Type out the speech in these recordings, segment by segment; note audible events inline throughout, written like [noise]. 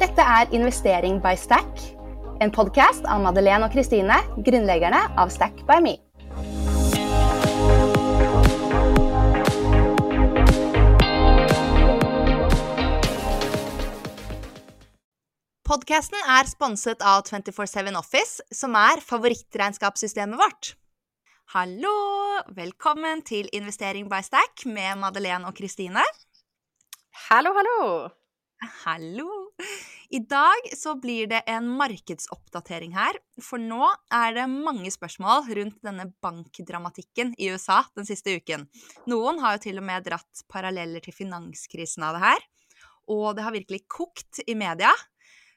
Dette er Investering by Stack, en podkast av Madeleine og Kristine, grunnleggerne av Stack by Me. Podkasten er sponset av 247 Office, som er favorittregnskapssystemet vårt. Hallo! Velkommen til Investering by Stack med Madeleine og Kristine. Hallo, hallo! Hallo! I dag så blir det en markedsoppdatering her, for nå er det mange spørsmål rundt denne bankdramatikken i USA den siste uken. Noen har jo til og med dratt paralleller til finanskrisen av det her, og det har virkelig kokt i media.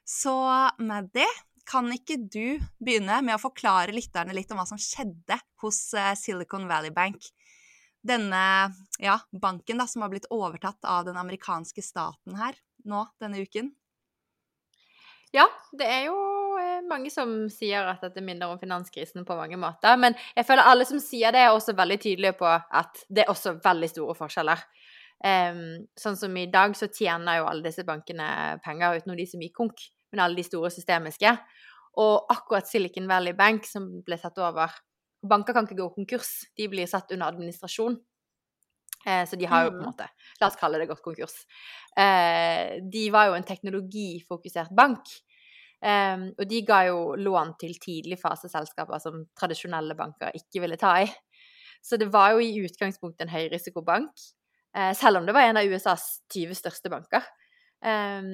Så Maddy, kan ikke du begynne med å forklare lytterne litt om hva som skjedde hos eh, Silicon Valley Bank? Denne ja, banken da, som har blitt overtatt av den amerikanske staten her nå denne uken? Ja, det er jo eh, mange som sier at dette minner om finanskrisen på mange måter. Men jeg føler alle som sier det, er også veldig tydelige på at det er også veldig store forskjeller. Um, sånn som i dag så tjener jo alle disse bankene penger utenom de som gikk konk men alle de store systemiske. Og akkurat Silicon Valley Bank, som ble tatt over Banker kan ikke gå konkurs, de blir satt under administrasjon. Eh, så de har jo på en mm. måte La oss kalle det godt konkurs. Eh, de var jo en teknologifokusert bank. Eh, og de ga jo lån til tidligfaseselskaper som tradisjonelle banker ikke ville ta i. Så det var jo i utgangspunktet en høyrisikobank, uh, selv om det var en av USAs 20 største banker. [laughs] Um,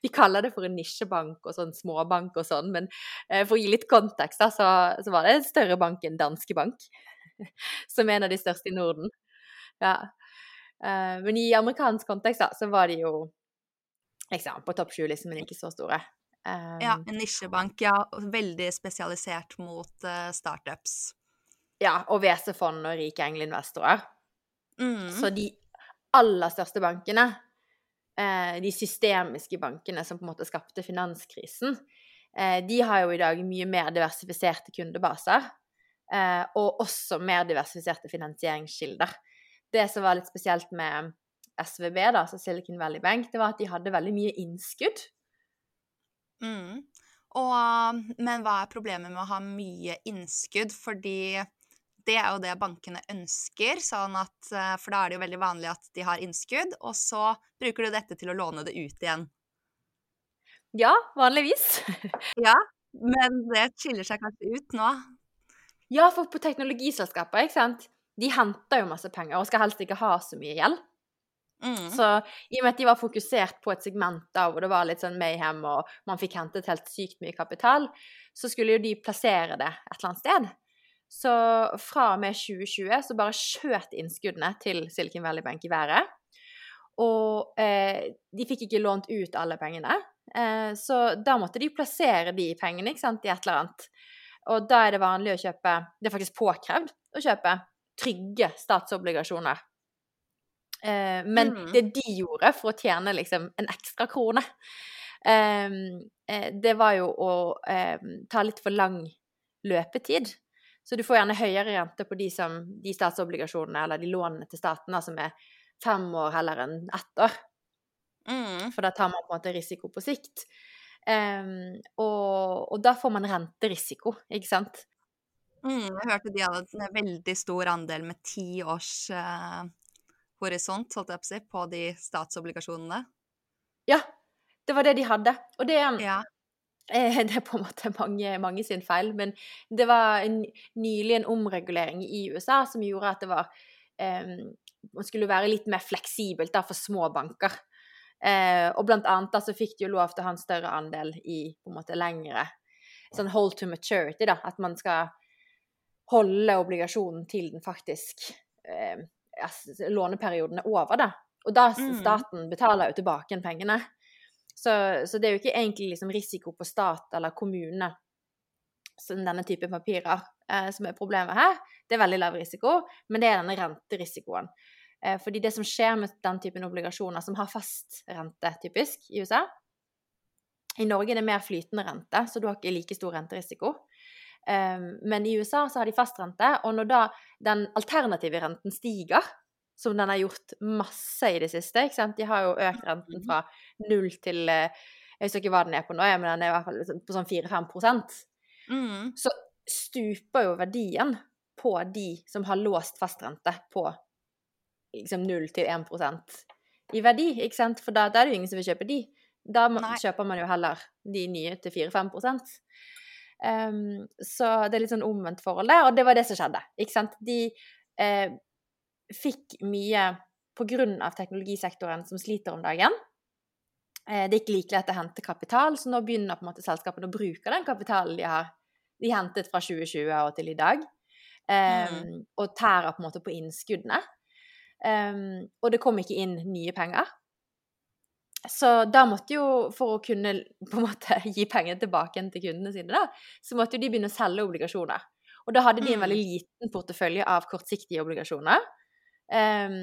vi kaller det for en nisjebank og sånn småbank og sånn, men uh, for å gi litt kontekst, da, så, så, var det en større bank enn Danske Bank. [laughs] som er en av de største i Norden. Ja. Uh, men i amerikansk kontekst, da, så var de jo liksom på topp sju-listen, men ikke så store. Um, ja, en nisjebank, ja. Veldig spesialisert mot uh, startups. Ja, og WC-fond og rike engleinvestorer. Mm. Så de aller største bankene Eh, de systemiske bankene som på en måte skapte finanskrisen, eh, de har jo i dag mye mer diversifiserte kundebaser. Eh, og også mer diversifiserte finansieringskilder. Det som var litt spesielt med SVB, da, altså Silicon Valley Bank, det var at de hadde veldig mye innskudd. Mm. Og, men hva er problemet med å ha mye innskudd? Fordi det er jo det bankene ønsker. Sånn at, eh, for da er det jo veldig vanlig at de har innskudd, og så bruker du dette til å låne det ut igjen. Ja, vanligvis. [laughs] ja, men det skiller seg kanskje ut nå? Ja, for på teknologiselskaper, ikke sant, de henter jo masse penger og skal helst ikke ha så mye gjeld. Mm. Så i og med at de var fokusert på et segment da hvor det var litt sånn mayhem og man fikk hentet helt sykt mye kapital, så skulle jo de plassere det et eller annet sted. Så fra og med 2020 så bare skjøt innskuddene til Silicon Valley Bank i været. Og eh, de fikk ikke lånt ut alle pengene, eh, så da måtte de plassere de pengene ikke sant, i et eller annet. Og da er det vanlig å kjøpe Det er faktisk påkrevd å kjøpe trygge statsobligasjoner. Eh, men mm. det de gjorde for å tjene liksom en ekstra krone, eh, det var jo å ehm, ta litt for lang løpetid. Så du får gjerne høyere rente på de, som, de statsobligasjonene eller de lånene til staten som er fem år heller enn ett år. Mm. For da tar man på en måte risiko på sikt. Um, og, og, da får man renterisiko, ikke sant? Mm, jeg hørte de hadde en veldig stor andel med ti års uh, horisont, holdt jeg på å si, på de statsobligasjonene. Ja, det var det de hadde. Og det, ja. [laughs] Eh, det er på en måte mange, mange sin feil, men det var en, nylig en omregulering i USA som gjorde at det var eh, Man skulle være litt mer fleksibelt da, for små banker. Eh, og blant annet da, så fikk de jo lov til å ha en større andel i på en måte lengre sånn hold to maturity, da. At man skal holde obligasjonen til den faktisk låneperioden er over, da. Og da mm. staten betaler jo tilbake igjen pengene. Så, så, det er jo ikke egentlig liksom risiko på stat eller kommune som denne typen papirer eh, som er problemet her. Det er veldig lav risiko, men det er denne renterisikoen. Eh, fordi det som skjer med den typen obligasjoner som har fast rente, typisk, i USA I Norge er det mer flytende rente, så du har ikke like stor renterisiko. Eh, men i USA så har de fast rente, og når da den alternative renten stiger, som den har gjort masse i det siste. ikke sant? De har jo økt renten mhm. fra null til eh, Jeg husker ikke hva den er på nå, men den er i hvert fall liksom på sånn 4-5 Mm. Så stuper jo verdien på de som har låst fastrente på liksom 0 til 1 i verdi, ikke sant? For da, da er det jo ingen som vil kjøpe de. Da Nei. kjøper man jo heller de nye til 4-5 um, Så det er litt sånn omvendt forhold der, og det var det som skjedde. Ikke sant? De eh, fikk mye på grunn av teknologisektoren som sliter om dagen. Eh, det er ikke like lett å hente kapital, så nå begynner på en måte selskapene å bruke den kapitalen de har de hentet fra 2020 og til i dag, um, og tærer på en måte på innskuddene. Um, og det kom ikke inn nye penger. Så da måtte jo, for å kunne på en måte [laughs] gi penger tilbake til kundene sine, da, så måtte jo de begynne å selge obligasjoner. Og da hadde de en Mm. veldig liten portefølje av kortsiktige obligasjoner. Um,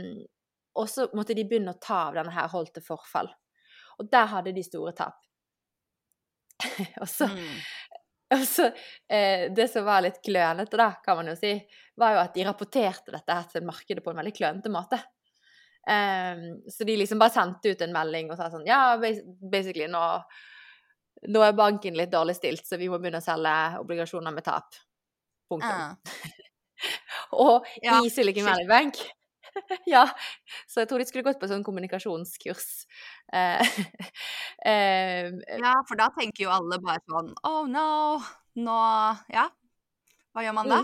og så måtte de begynne å ta av denne her holdt til forfall. Og der hadde de store tap. [laughs] og så Mm. [laughs] og så, eh, Det som var litt klønete, da, kan man jo si, var jo at de rapporterte dette her til markedet på en veldig klønete måte. Ehm, så de liksom bare sendte ut en melding og sa sånn Ja, basically, nå, nå er banken litt dårlig stilt, så vi må begynne å selge obligasjoner med tap. Punktum. Uh. [laughs] Og Ja, i Silicon. Valley Bank [laughs] Ja. Så jeg tror de skulle gått på sånn kommunikasjonskurs. Eh, [laughs] eh, ja, for da tenker jo alle bare sånn Oh no! Nå Ja. Hva gjør man da?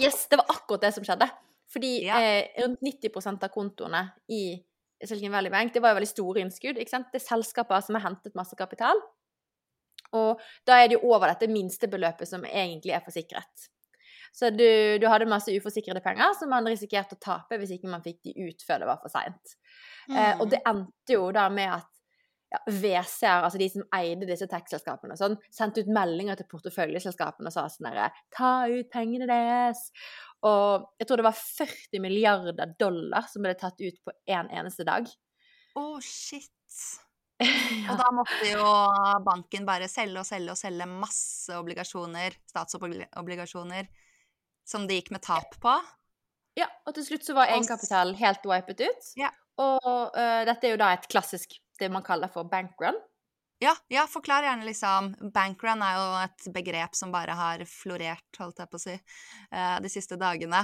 Yes, det var akkurat det som skjedde. Fordi Ja. eh, rundt 90% av kontoene i Silicon Valley Bank det var jo veldig store innskudd. ikke sant? Det er selskaper som har hentet masse kapital. Og da er det jo over dette minstebeløpet som egentlig er forsikret. Så du, du hadde masse uforsikrede penger som man risikerte å tape hvis ikke man fikk de ut før det var for seint. Eh, og Mm. det endte jo da med at ja, WC-er, altså de som eide disse tech-selskapene, sånn, sendte ut meldinger til porteføljeselskapene og sa sånn herre Ta ut pengene deres! Og jeg tror det var 40 milliarder dollar som ble tatt ut på én en eneste dag. Å, shit. [laughs] ja. Og da måtte jo banken bare selge og selge og selge masse obligasjoner, statsobligasjoner, som de gikk med tap på. ja, og til slutt så var egenkapital helt wipet ut. Ja. Og uh, dette er jo da et klassisk, det man kaller for bankrun. Ja, ja, forklar gjerne liksom. Bankrun er jo et begrep som bare har florert, holdt jeg på å si, eh, de siste dagene.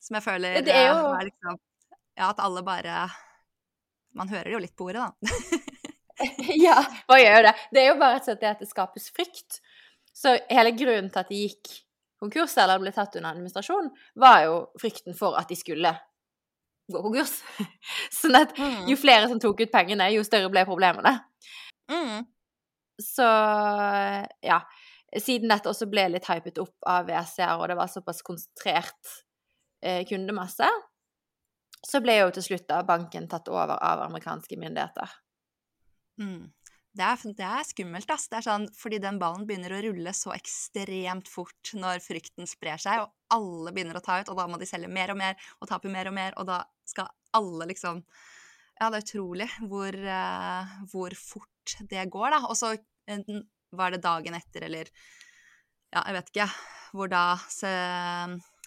Som jeg føler Det er jo- eh, er liksom Ja, at alle bare Man hører det jo litt på ordet, da. [laughs] [laughs] ja, hva gjør det? Det er jo bare rett og slett det at det skapes frykt. Så hele grunnen til at de gikk konkurs eller ble tatt under administrasjon, var jo frykten for at de skulle gå konkurs. [laughs] Sånn at jo flere som tok ut pengene, jo større ble problemene. Mm. Så ja. Siden dette også ble litt hypet opp av WCR, og det var såpass konsentrert eh, kundemasse, så ble jo til slutt da banken tatt over av amerikanske myndigheter. Mm. Det er, det er skummelt, ass. Det er sånn, fordi den ballen begynner å rulle så ekstremt fort når frykten sprer seg, og alle begynner å ta ut, og da må de selge mer og mer og tape mer og mer, og da skal alle liksom Ja, det er utrolig hvor, uh, hvor fort det går, da. Og så var det dagen etter, eller ja, jeg vet ikke, hvor da se,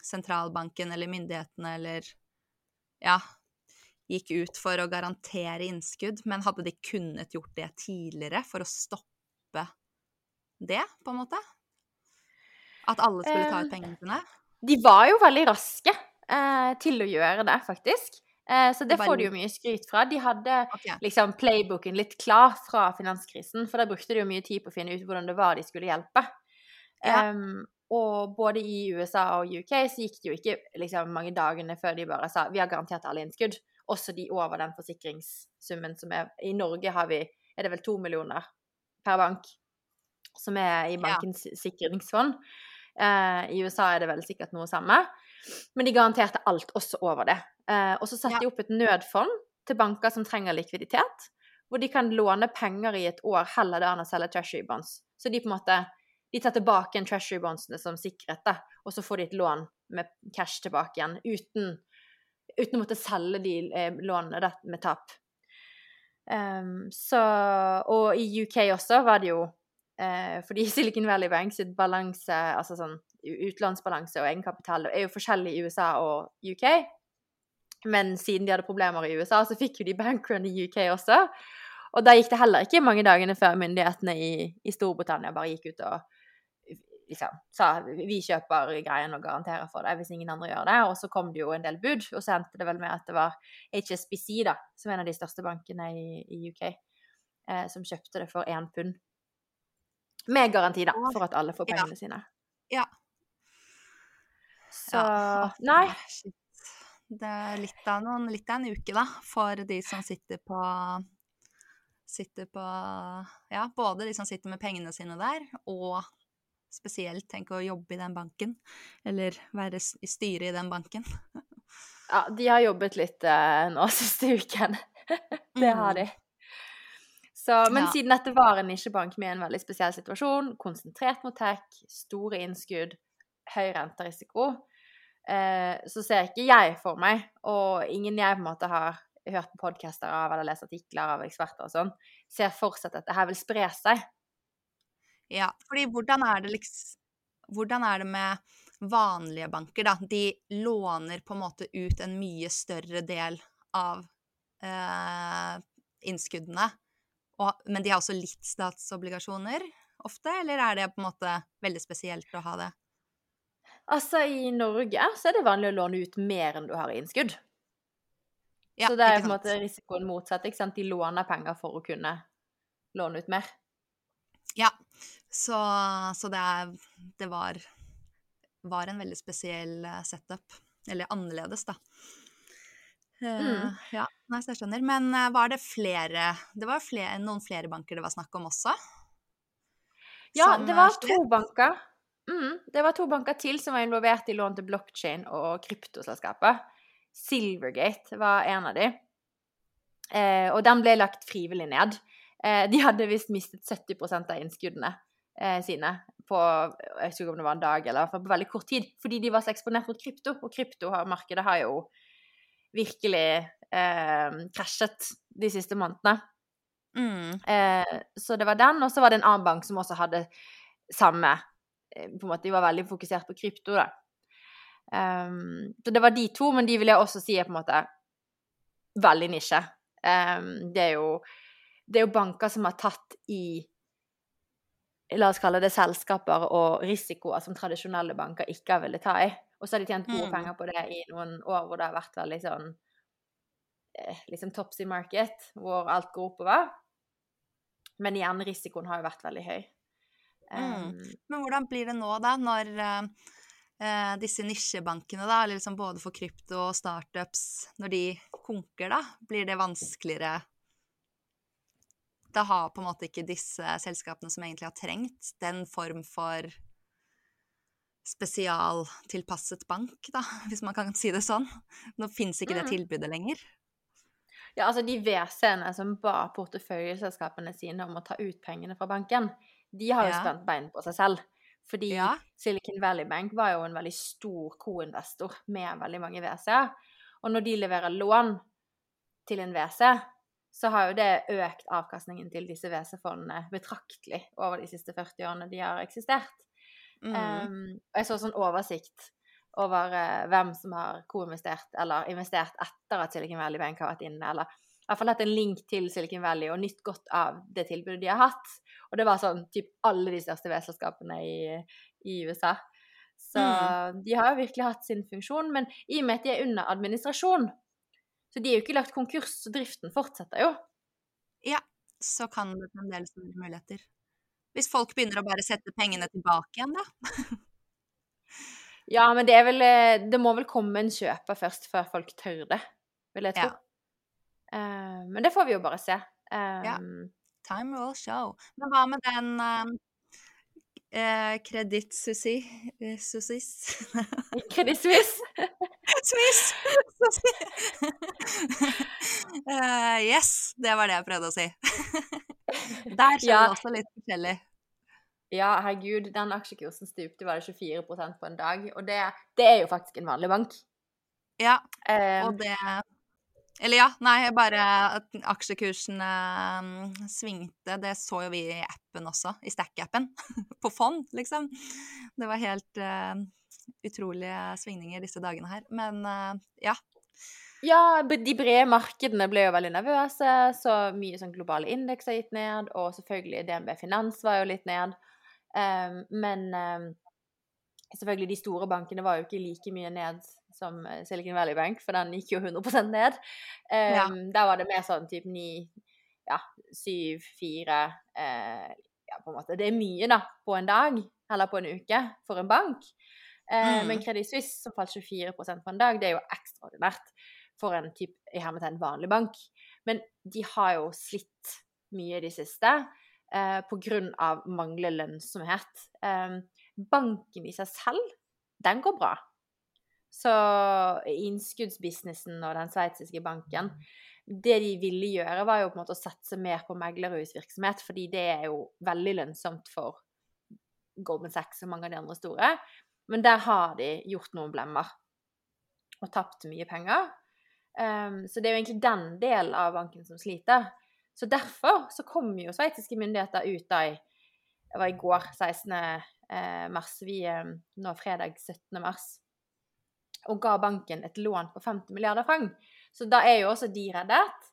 sentralbanken eller myndighetene eller ja, gikk ut for å garantere innskudd, men hadde de kunnet gjort det tidligere for å stoppe det, på en måte? At alle skulle ta ut Eh, pengene sine? De var jo veldig raske eh, til å gjøre det, faktisk. Eh, så det får de jo mye skryt fra. De hadde okay. liksom playbooken litt klar fra finanskrisen, for da brukte de jo mye tid på å finne ut hvordan det var de skulle hjelpe. Ja. Um, og både i USA og UK så gikk det jo ikke liksom, mange dagene før de bare sa vi har garantert alle innskudd, også de over den forsikringssummen som er I Norge har vi, er det vel to millioner per bank som er i Ja. bankens sikringsfond. Eh, I USA er det vel sikkert noe samme. Men de garanterte alt, også over det. Eh, og så satte Ja. de opp et nødfond til banker som trenger likviditet, hvor de kan låne penger i et år heller da enn å selge treasury bonds. Så de på en måte de tar tilbake en treasury bondsene som sikkerhet, da, og så får de et lån med cash tilbake igjen, uten, uten å måtte selge de eh, lånene da, med tap. Um, så Og i UK også var det jo Fordi [laughs] Silicon Valley Bank sitt balanse, altså sånn utlånsbalanse og egenkapital er jo forskjellig i USA og UK. Men siden de hadde problemer i USA, så fikk jo de bankrun i UK også. Og da gikk det heller ikke mange dagene før myndighetene i, i Storbritannia bare gikk ut og liksom sa vi kjøper greien og garanterer for det hvis ingen andre gjør det. Og så kom det jo en del bud, og så endte det vel med at det var HSBC, da, som er en av de største bankene i, i UK, eh, som kjøpte det for én pund. Med garanti, da, for at alle får pengene Ja. sine. Ja. Så Ja. Nei. Det er litt av, noen, litt av en uke, da, for de som sitter på Sitter på Ja, både de som sitter med pengene sine der, og spesielt tenk å jobbe i den banken. Eller være i styret i den banken. Ja, de har jobbet litt eh, nå [laughs] siste uken. det har de. Så, men Ja. siden dette var en nisjebank med en veldig spesiell situasjon, konsentrert mot tech, store innskudd, høy renterisiko, eh, så ser ikke jeg for meg, og ingen jeg på en måte har hørt på podcaster av eller lest artikler av eksperter og sånn, ser for seg at dette her vil spre seg. Ja, fordi hvordan er det liksom Hvordan er det med vanlige banker, da? De låner på en måte ut en mye større del av eh, innskuddene. Og, men de har også litt statsobligasjoner ofte, eller er det på en måte veldig spesielt å ha det? Altså, i Norge så er det vanlig å låne ut mer enn du har i innskudd. Ja, så det er på en måte risikoen motsatt. ikke sant? De låner penger for å kunne låne ut mer. Ja. Så, så det, er, det var, var en veldig spesiell eh, setup. Eller annerledes, da. Eh, Mm. Ja, nei, så jeg skjønner. Men eh, var det flere Det var flere, noen flere banker det var snakk om også? Ja, det eh, var to banker. Mm, det var to banker til som var involvert i lån til blockchain og kryptoselskaper. Silvergate var en av de. Eh, og den ble lagt frivillig ned. Eh, de hadde visst mistet 70% av innskuddene eh, sine på jeg husker ikke om det var en dag eller på veldig kort tid, fordi de var så eksponert mot krypto. Og kryptomarkedet har jo virkelig eh, krasjet de siste månedene. Mm. Eh, så det var den, og så var det en annen bank som også hadde samme eh, på en måte, De var veldig fokusert på krypto, da. Um, så det var de to, men de vil jeg også si er på en måte veldig nisje. Um, det, er jo, det er jo banker som har tatt i La oss kalle det selskaper og risikoer som tradisjonelle banker ikke har villet ta i. Og så har de tjent gode Mm. penger på det i noen år hvor det har vært veldig sånn eh, liksom topsy market, hvor alt går oppover. Men igjen, risikoen har jo vært veldig høy. Mm. Um, Men hvordan blir det nå, da, når eh, disse nisjebankene, da, eller liksom både for krypto og startups, når de konker, da, blir det vanskeligere Da har på en måte ikke disse selskapene som egentlig har trengt den form for spesialtilpasset bank, da, [laughs] hvis man kan si det sånn. Nå fins ikke det Mm. tilbudet lenger. Ja, altså de WC-ene som ba porteføljeselskapene sine om å ta ut pengene fra banken, de har jo Ja. spent bein på seg selv. Fordi Ja. Silicon Valley Bank var jo en veldig stor co-investor med veldig mange WC-er. Og når de leverer lån til en WC, så har jo det økt avkastningen til disse WC-fondene betraktelig over de siste 40 årene de har eksistert. Mm. Um, og jeg så sånn oversikt over uh, hvem som har co-investert eller investert etter at Silicon Valley Bank har vært inne, eller i hvert fall hatt en link til Silicon Valley og nytt godt av det tilbudet de har hatt. Og det var sånn typ alle de største V-selskapene i, i USA. Så Mm. de har jo virkelig hatt sin funksjon, men i og med at de er under administrasjon, så de er jo ikke lagt konkurs, så driften fortsetter jo. Ja, så kan det fremdeles være muligheter. Hvis folk begynner å bare sette pengene tilbake igjen, da. Ja, men det er vel eh, Det må vel komme en kjøper først, før folk tør det, vil jeg tro. Ja. Uh, men det får vi jo bare se. Ja. Um, Time will show. Men hva med den eh, Kreditt Susi eh, Susis Credit Swiss! Swiss! uh, yes, det var det jeg prøvde å si. [laughs] Der skjer Ja. det også litt forskjellig. Ja, herregud, den aksjekursen stupte var det 24% på en dag. Og det, det er jo faktisk en vanlig bank. Ja, Um, og det Eller ja, nei, bare at aksjekursen um, svingte. Det så jo vi i appen også, i Stack-appen. [laughs] På fond, liksom. Det var helt uh, utrolige svingninger disse dagene her. Men uh, ja. Ja, de brede markedene ble jo veldig nervøse, så mye sånn globale indekser gikk ned, og selvfølgelig DNB Finans var jo litt ned. Um, men um, selvfølgelig, de store bankene var jo ikke like mye ned som Silicon Valley Bank, for den gikk jo 100 ned. Um, ja. Der var det mer sånn type 9, ja, 7, 4 uh, Ja, på en måte. Det er mye, da, på en dag, eller på en uke, for en bank. Uh, mm. Men Credit Suisse, som falt 24% på en dag, det er jo ekstraordinært for en type, i hermetegn vanlig bank. Men de har jo slitt mye i det siste eh, pga. manglende lønnsomhet. Eh, banken i seg selv, den går bra. Så innskuddsbusinessen og den sveitsiske banken Det de ville gjøre, var jo på en måte å satse mer på meglerhusvirksomhet, fordi det er jo veldig lønnsomt for Goldman Sachs og mange av de andre store. Men der har de gjort noen blemmer og tapt mye penger. Um, så det er jo egentlig den delen av banken som sliter. Så derfor så kom jo sveitsiske myndigheter ut da i Det var i går, 16. Eh, mars. Vi er nå fredag 17. mars. Og ga banken et lån på 50 milliarder franc. Så da er jo også de reddet.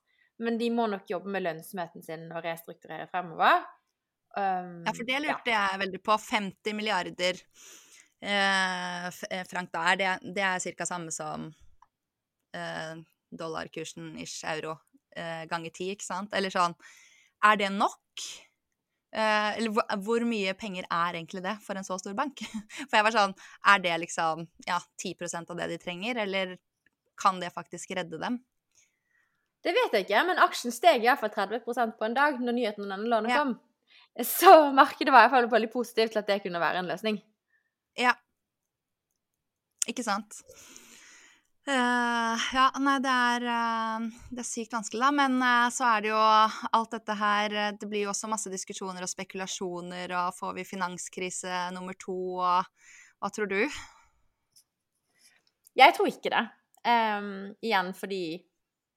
Men de må nok jobbe med lønnsomheten sin og restrukturere fremover. Um, ja, for det lurte ja. jeg veldig på. 50 milliarder eh, eh frank da. Er det, det er ca. samme som eh, dollarkursen ish euro eh, ganger ti, ikke sant? Eller sånn Er det nok? Eh, eller hvor, hvor, mye penger er egentlig det for en så stor bank? [laughs] For jeg var sånn Er det liksom ja, 10 av det de trenger, eller kan det faktisk redde dem? Det vet jeg ikke, men aksjen steg iallfall 30% på en dag når nyheten om denne lånet ja. kom. Så markedet var iallfall veldig positivt til at det kunne være en løsning. Ja. Ikke sant. Uh, ja, nei, det er, uh, det er sykt vanskelig, da. Men uh, så er det jo alt dette her Det blir jo også masse diskusjoner og spekulasjoner, og får vi finanskrise nummer to, og hva tror du? Jeg tror ikke det. Um, igjen fordi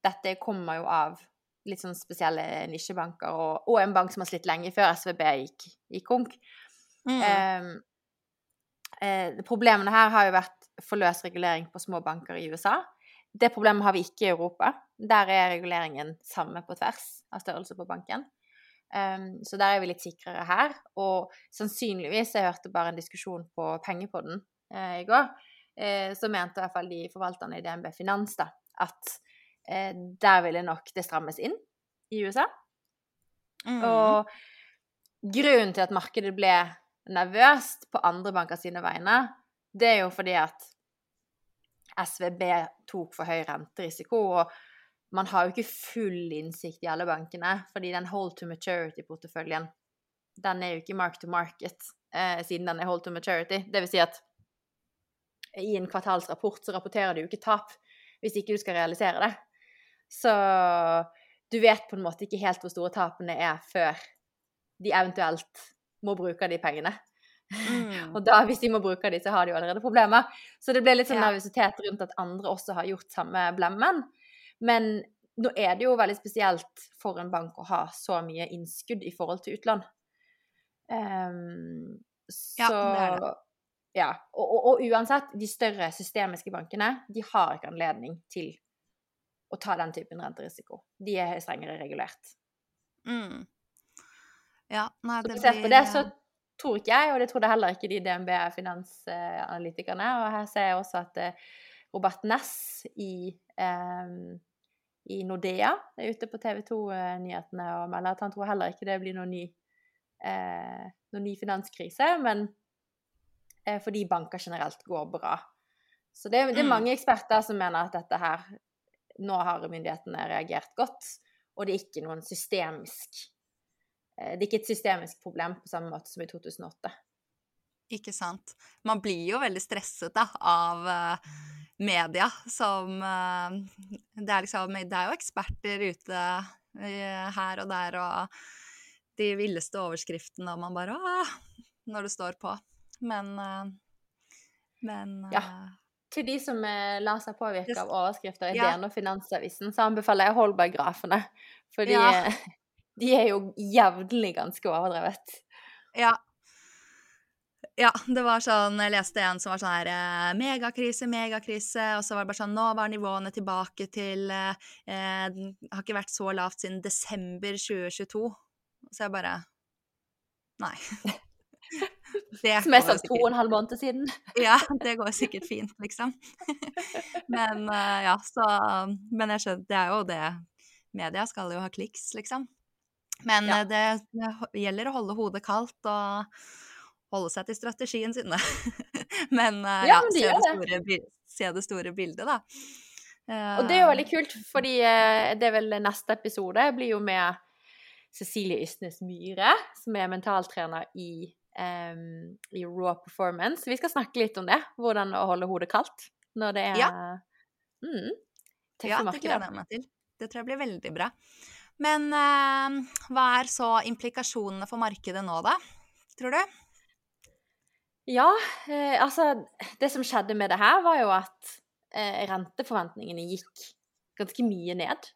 dette kommer jo av litt sånn spesielle nisjebanker, og, og, en bank som har slitt lenge før SVB gikk, gikk konk. Mm. Um, problemene her har jo vært for løs regulering på små banker i USA. Det problemet har vi ikke i Europa. Der er reguleringen samme på tvers av størrelse på banken. Um, så der er vi litt sikrere her. Og sannsynligvis, jeg hørte bare en diskusjon på Pengepodden uh, i går, uh, så mente i hvert fall de forvalterne i DNB Finans da, at uh, der ville nok det strammes inn i USA. Mm. Og grunnen til at markedet ble nervøst på andre banker sine vegne, det er jo fordi at SVB tok for høy renterisiko. og man har jo ikke full innsikt i alle bankene, fordi den hold to maturity-porteføljen den er jo ikke mark to market eh, siden den er hold to maturity. Det vil si at i en kvartalsrapport så rapporterer du jo ikke tap hvis ikke du skal realisere det. Så du vet på en måte ikke helt hvor store tapene er før de eventuelt må bruke de pengene. Mm. og da, hvis de må bruke de, så har de jo allerede problemer. Så det ble litt sånn ja. nervøsitet rundt at andre også har gjort samme blemmen. Men nå er det jo veldig spesielt for en bank å ha så mye innskudd i forhold til utlån. Um, så ja, det er det. Ja. Og, og, og, uansett, de større systemiske bankene, de har ikke anledning til å ta den typen renterisiko. De er strengere regulert. Mm. Ja, nei, det blir på det, så tror ikke jeg, og det trodde heller ikke de DNB-finansanalytikerne. Og her ser jeg også at eh, Robert Ness i, um, i Nordea er ute på TV 2-nyhetene og melder at han tror heller ikke det blir noen ny, eh, noen ny finanskrise, men eh, fordi banker generelt går bra. Så det, det, er mm. mange eksperter som mener at dette her Nå har myndighetene reagert godt, og det er ikke noen systemisk Eh, det er ikke et systemisk problem på samme måte som i 2008. Ikke sant. Man blir jo veldig stresset da, av uh, media som uh, det, er liksom, det er jo eksperter ute uh, her og der, og de villeste overskriftene, og man bare Åh! Når det står på. Men Men Ja. Til de som lar seg påvirke av overskrifter i ja. DN og Finansavisen, så anbefaler jeg Holberg-grafene. Fordi ja. De er jo jevnlig ganske overdrevet. Ja. Ja, det var sånn Jeg leste en som var sånn her eh, Megakrise, megakrise. Og så var det bare sånn Nå var nivåene tilbake til eh, Har ikke vært så lavt siden desember 2022. Så jeg bare Nei. [laughs] Det Som er sånn to og en halv måned siden. Ja, det går sikkert fint, liksom. [laughs] Men eh, ja, så Men jeg skjønner Det er jo det Media skal jo ha kliks, liksom. Men Ja. eh, det, det gjelder å holde hodet kaldt og holde seg til strategien sin, da. [laughs] Men uh, Ja, men de ja, se, det store, se det store bildet, da. Og det er jo veldig kult, fordi uh, det er vel neste episode blir jo med Cecilie Ystnes Myhre, som er mentaltrener i, um, i Raw Performance. Vi skal snakke litt om det, hvordan å holde hodet kaldt når det er Ja. mm, Ja, det gleder jeg meg til. Det tror jeg blir veldig bra. Men eh, hva er så implikasjonene for markedet nå, da? Tror du? Ja, eh, altså Det som skjedde med det her, var jo at eh, renteforventningene gikk ganske mye ned.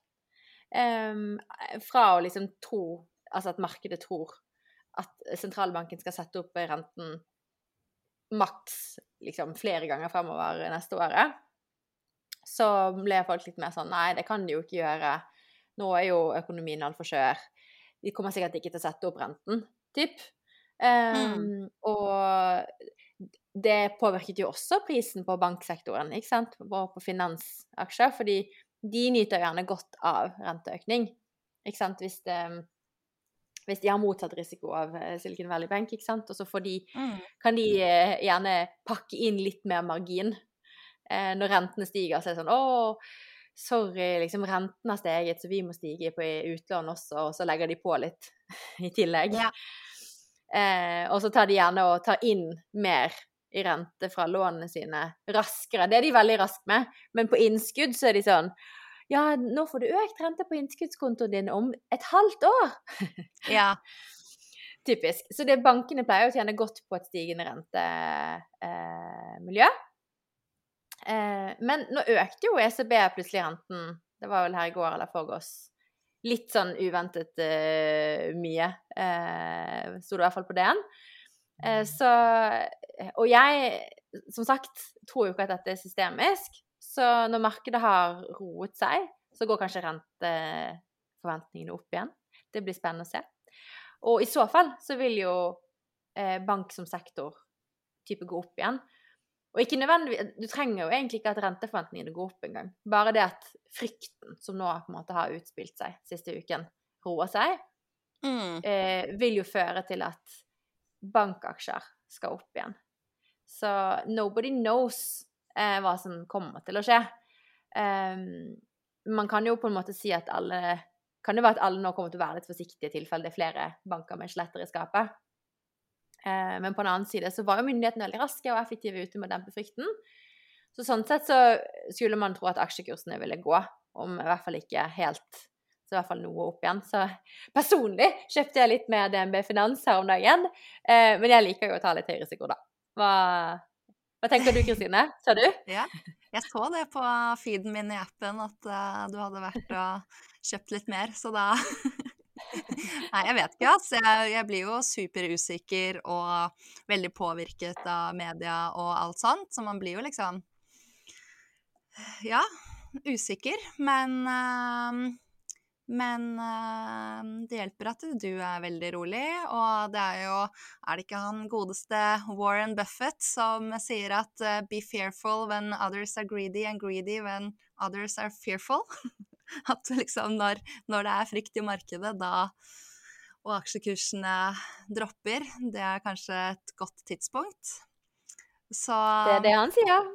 Em, fra å liksom tro Altså at markedet tror at sentralbanken skal sette opp renten maks liksom flere ganger fremover neste året, så ble folk litt mer sånn Nei, det kan de jo ikke gjøre. Nå er jo økonomien altfor skjør. De kommer sikkert ikke til å sette opp renten, typ. Um, Og det påvirket jo også prisen på banksektoren, ikke sant, og på finansaksjer, fordi de nyter gjerne godt av renteøkning, ikke sant, hvis, det, hvis de har motsatt risiko av eh, Silicon Valley Bank, ikke sant, og så får de, kan de eh, gjerne pakke inn litt mer margin. Eh, når rentene stiger, så er det sånn Å, sorry, liksom renten har steget, så vi må stige på utlån også, og så legger de på litt [laughs] i tillegg. Ja. Eh, og så tar de gjerne og tar inn mer i rente fra lånene sine raskere. Det er de veldig raske med, men på innskudd så er de sånn Ja, nå får du økt rente på innskuddskontoen din om et halvt år! [laughs] Ja. Typisk. Så det, bankene pleier å tjene godt på et stigende rentemiljø. Eh, men nå økte jo ECB plutselig renten, det var vel her i går eller forgårs. Litt sånn uventet uh, mye, Uh, sto det i hvert fall på DN. Uh, så Og jeg, som sagt, tror jo ikke at dette er systemisk. Så når markedet har roet seg, så går kanskje renteforventningene opp igjen. Det blir spennende å se. Og i så fall så vil jo eh, bank som sektor type gå opp igjen. Og ikke nødvendigvis, Du trenger jo egentlig ikke at renteforventningene går opp engang. Bare det at frykten som nå på en måte har utspilt seg siste uken, roer seg, Mm. eh, vil jo føre til at bankaksjer skal opp igjen. Så nobody knows eh, hva som kommer til å skje. Um, man kan jo på en måte si at alle Kan det være at alle nå kommer til å være litt forsiktige i tilfelle det er flere banker med skjeletter i skapet. Eh, men på den annen side så var jo myndighetene veldig raske og effektive ute med å dempe frykten. Så sånn sett så skulle man tro at aksjekursene ville gå, om i hvert fall ikke helt så i hvert fall noe opp igjen. Så personlig kjøpte jeg litt mer DNB Finans her om dagen. Eh, men jeg liker jo å ta litt høy risiko, da. Hva, hva tenker du, Kristine? Sa du? [laughs] Ja. Jeg så det på feeden min i appen at uh, du hadde vært og kjøpt litt mer, så da Nei, jeg vet ikke, ass. Jeg, jeg blir jo superusikker og veldig påvirket av media og alt sånt, så man blir jo liksom Ja, usikker, men uh, men eh, det hjelper at du er veldig rolig, og det er jo Er det ikke han godeste Warren Buffett som sier at eh, 'be fearful when others are greedy, and greedy when others are fearful'? [laughs] [laughs] At liksom når, når det er frykt i markedet, da og aksjekursene dropper, det er kanskje et godt tidspunkt. Så Det er det han sier.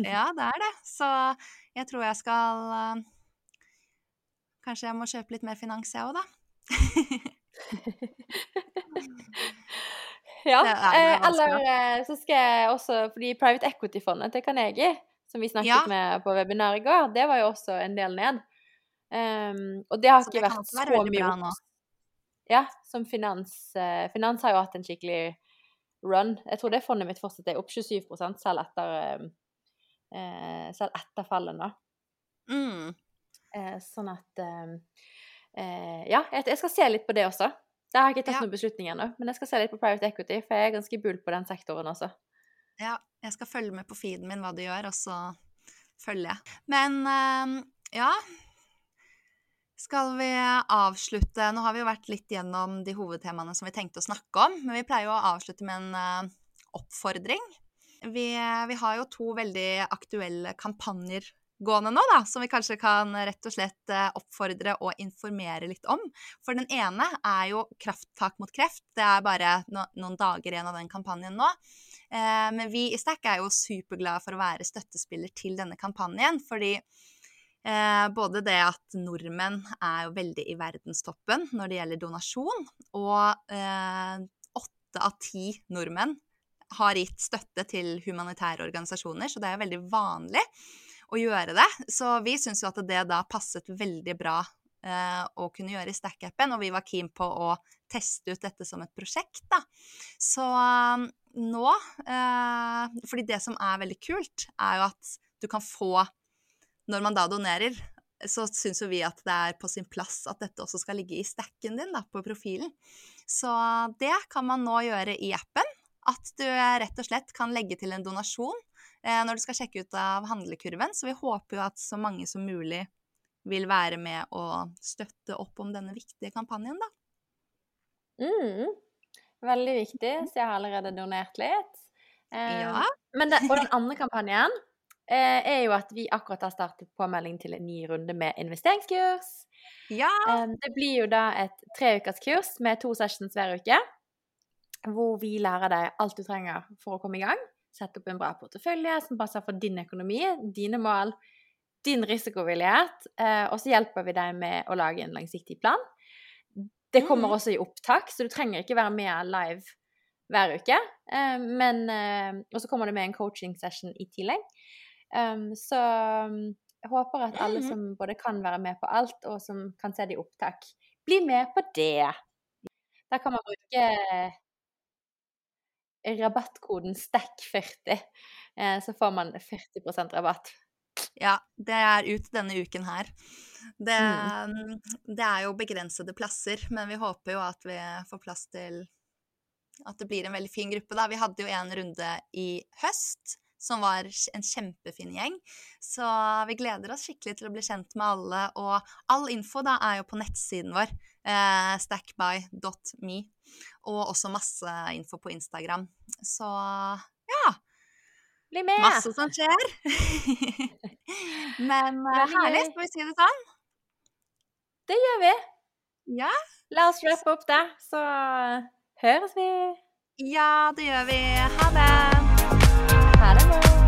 ja, [laughs] det er det. Så jeg tror jeg skal eh, Kanskje jeg må kjøpe litt mer finans, jeg òg, da. [laughs] Ja. Eh, eller eh, så skal jeg også Fordi private equity-fondet til Carnegie, som vi snakket Ja. med på webinar i går, det var jo også en del ned. Um, og det har Så ikke det vært så mye opp. Ja, som finans. Uh, finans har jo hatt en skikkelig run. Jeg tror det fondet mitt fortsatt er opp 27 selv etter, eh, selv etter fallet nå. Mm. Uh, sånn at eh, eh, Ja, jeg, jeg skal se litt på det også. Der har jeg ikke tatt Ja. noen beslutning ennå, men jeg skal se litt på private equity, for jeg er ganske bull på den sektoren også. Ja, jeg skal følge med på feeden min hva du gjør, og så følger jeg. Men ja Skal vi avslutte Nå har vi jo vært litt gjennom de hovedtemaene som vi tenkte å snakke om, men vi pleier jo å avslutte med en eh, oppfordring. Vi, vi har jo to veldig aktuelle kampanjer gående nå, da, som vi kanskje kan rett og slett eh, oppfordre og informere litt om. For den ene er jo Krafttak mot kreft. Det er bare no noen dager igjen av den kampanjen nå. Eh, men vi i Stack er jo superglade for å være støttespiller til denne kampanjen, fordi eh, både det at nordmenn er jo veldig i verdenstoppen når det gjelder donasjon, og eh, av ti nordmenn har gitt støtte til humanitære organisasjoner, så det er veldig vanlig å gjøre det. Så vi syns jo at det da passet veldig bra eh, å kunne gjøre i Stack-appen, og vi var keen på å teste ut dette som et prosjekt, da. Så um, nå eh, Fordi det som er veldig kult, er jo at du kan få Når man da donerer, så syns jo vi at det er på sin plass at dette også skal ligge i stacken din, da, på profilen. Så det kan man nå gjøre i appen. At du rett og slett kan legge til en donasjon eh, når du skal sjekke ut av handlekurven. Så vi håper jo at så mange som mulig vil være med og støtte opp om denne viktige kampanjen, da. Mm. Veldig viktig, så jeg har allerede donert litt. Eh, Ja. Men det, og den [laughs] andre kampanjen er jo at vi akkurat har startet påmelding til en ny runde med investeringskurs. Ja! Eh, det blir jo da et treukerskurs med to sessions hver uke. Hvor vi lærer deg alt du trenger for å komme i gang. Sette opp en bra portefølje som passer for din økonomi, dine mål, din risikovillighet. Eh, og så hjelper vi deg med å lage en langsiktig plan. Det kommer Mhm. også i opptak, så du trenger ikke være med live hver uke. Eh, men eh, Og så kommer det med en coaching session i tillegg. Um, så um, jeg håper at alle Mhm. som både kan være med på alt, og som kan se det i opptak, blir med på det. Der kan man bruke rabattkoden STACK40, eh, så får man 40% rabatt. Ja, det er ut denne uken her. Det, Mm. det er jo begrensede plasser, men vi håper jo at vi får plass til At det blir en veldig fin gruppe, da. Vi hadde jo en runde i høst som var en kjempefin gjeng. Så vi gleder oss skikkelig til å bli kjent med alle. Og all info da er jo på nettsiden vår, eh, stackby.me, og også masse info på Instagram. Så ja. Bli med! Masse som skjer. [laughs] Men eh, herlig, skal vi si det sånn? Det gjør vi. Ja. La oss rappe opp det, så høres vi. Ja, det gjør vi. Ha det. Ha det